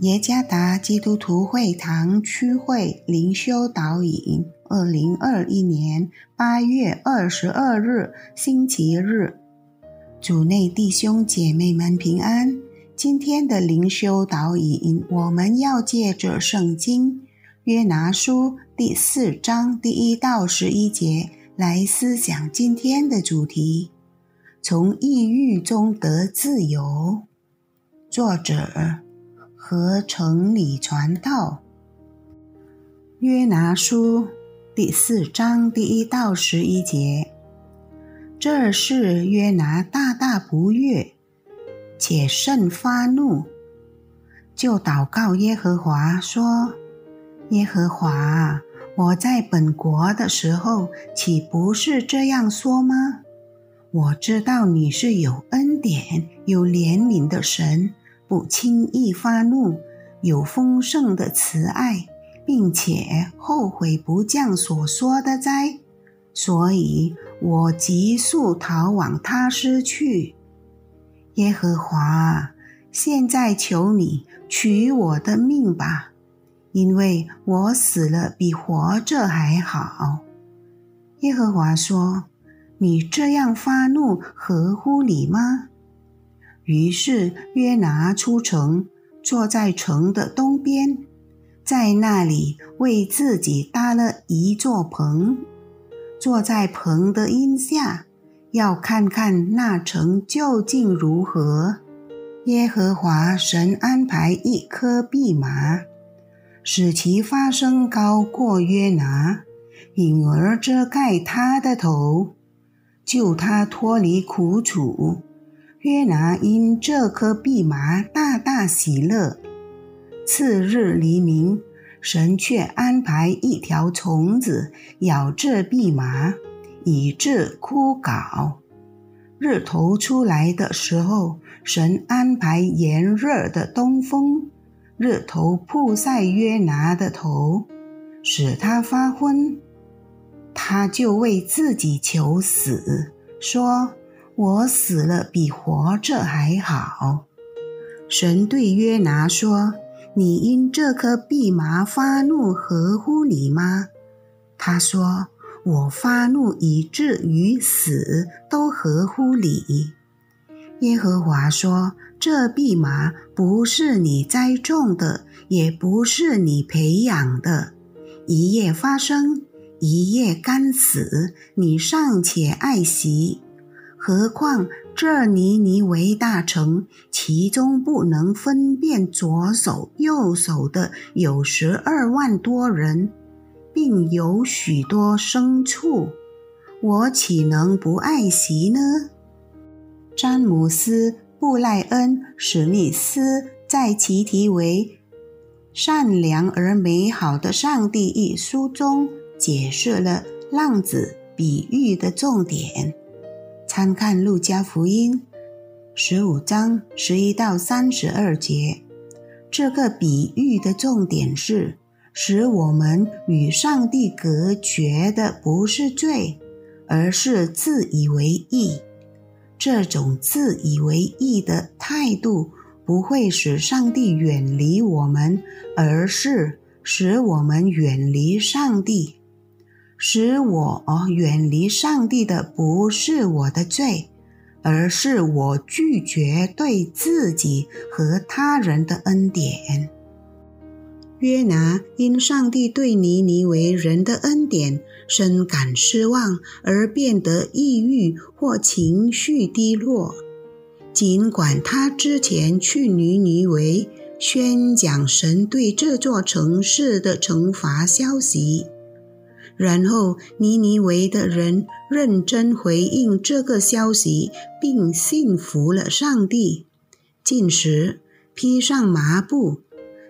耶加达基督徒会堂区会灵修导引，二零二一年八月二十二日星期日，主内弟兄姐妹们平安。今天的灵修导引，我们要借着圣经约拿书第四章第一到十一节来思想今天的主题：从抑郁中得自由。作者。和城里传道，约拿书第四章第一到十一节。这是约拿大大不悦，且甚发怒，就祷告耶和华说：“耶和华，我在本国的时候，岂不是这样说吗？我知道你是有恩典、有怜悯的神。”不轻易发怒，有丰盛的慈爱，并且后悔不降所说的灾，所以我急速逃往他失去。耶和华，现在求你取我的命吧，因为我死了比活着还好。耶和华说：“你这样发怒合乎理吗？”于是约拿出城，坐在城的东边，在那里为自己搭了一座棚，坐在棚的荫下，要看看那城究竟如何。耶和华神安排一棵蓖麻，使其发生高过约拿，引而遮盖他的头，救他脱离苦楚。约拿因这颗蓖麻大大喜乐。次日黎明，神却安排一条虫子咬这蓖麻，以致枯槁。日头出来的时候，神安排炎热的东风，日头曝晒约拿的头，使他发昏。他就为自己求死，说。我死了比活着还好。神对约拿说：“你因这颗蓖麻发怒，合乎理吗？”他说：“我发怒以至于死，都合乎理。”耶和华说：“这蓖麻不是你栽种的，也不是你培养的，一夜发生，一夜干死，你尚且爱惜。”何况这尼尼为大城，其中不能分辨左手右手的有十二万多人，并有许多牲畜，我岂能不爱惜呢？詹姆斯·布赖恩·史密斯在其题为《善良而美好的上帝》一书中，解释了浪子比喻的重点。参看《路加福音》十五章十一到三十二节，这个比喻的重点是使我们与上帝隔绝的不是罪，而是自以为义。这种自以为义的态度不会使上帝远离我们，而是使我们远离上帝。使我远离上帝的不是我的罪，而是我拒绝对自己和他人的恩典。约拿因上帝对尼尼为人的恩典深感失望，而变得抑郁或情绪低落。尽管他之前去尼尼为宣讲神对这座城市的惩罚消息。然后，尼尼维的人认真回应这个消息，并信服了上帝。进食，披上麻布，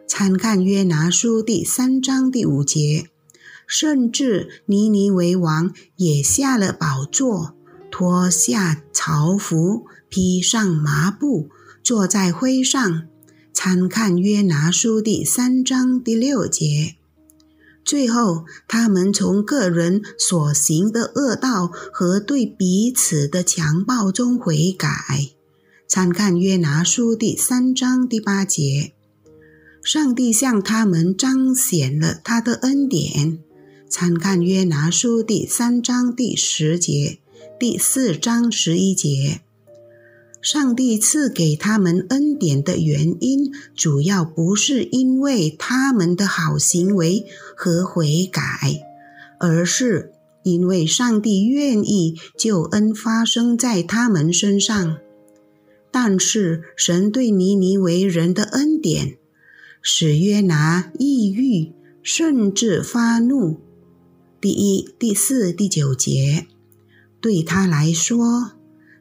参看约拿书第三章第五节。甚至尼尼维王也下了宝座，脱下朝服，披上麻布，坐在灰上。参看约拿书第三章第六节。最后，他们从个人所行的恶道和对彼此的强暴中悔改。参看约拿书第三章第八节。上帝向他们彰显了他的恩典。参看约拿书第三章第十节、第四章十一节。上帝赐给他们恩典的原因，主要不是因为他们的好行为和悔改，而是因为上帝愿意救恩发生在他们身上。但是，神对尼尼为人的恩典，使约拿抑郁，甚至发怒。第一、第四、第九节，对他来说。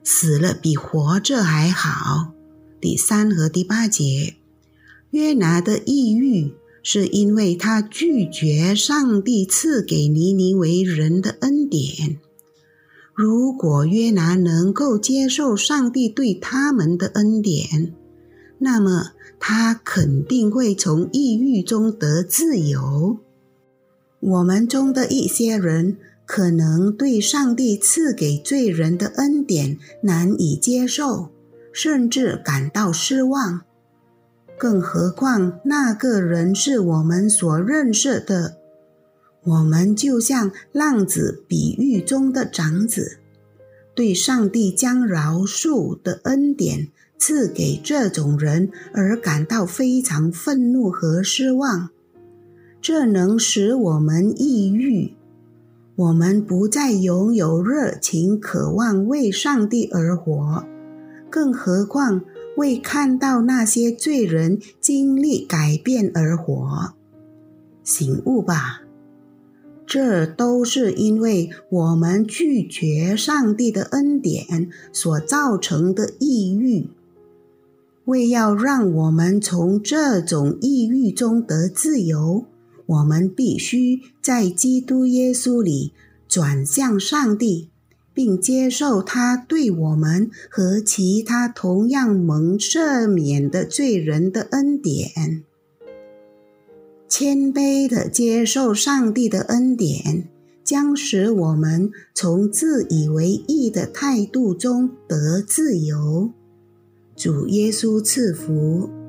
死了比活着还好。第三和第八节，约拿的抑郁是因为他拒绝上帝赐给尼尼为人的恩典。如果约拿能够接受上帝对他们的恩典，那么他肯定会从抑郁中得自由。我们中的一些人。可能对上帝赐给罪人的恩典难以接受，甚至感到失望。更何况那个人是我们所认识的。我们就像浪子比喻中的长子，对上帝将饶恕的恩典赐给这种人而感到非常愤怒和失望，这能使我们抑郁。我们不再拥有热情，渴望为上帝而活，更何况为看到那些罪人经历改变而活。醒悟吧，这都是因为我们拒绝上帝的恩典所造成的抑郁。为要让我们从这种抑郁中得自由。我们必须在基督耶稣里转向上帝，并接受他对我们和其他同样蒙赦免的罪人的恩典。谦卑的接受上帝的恩典，将使我们从自以为意的态度中得自由。主耶稣赐福。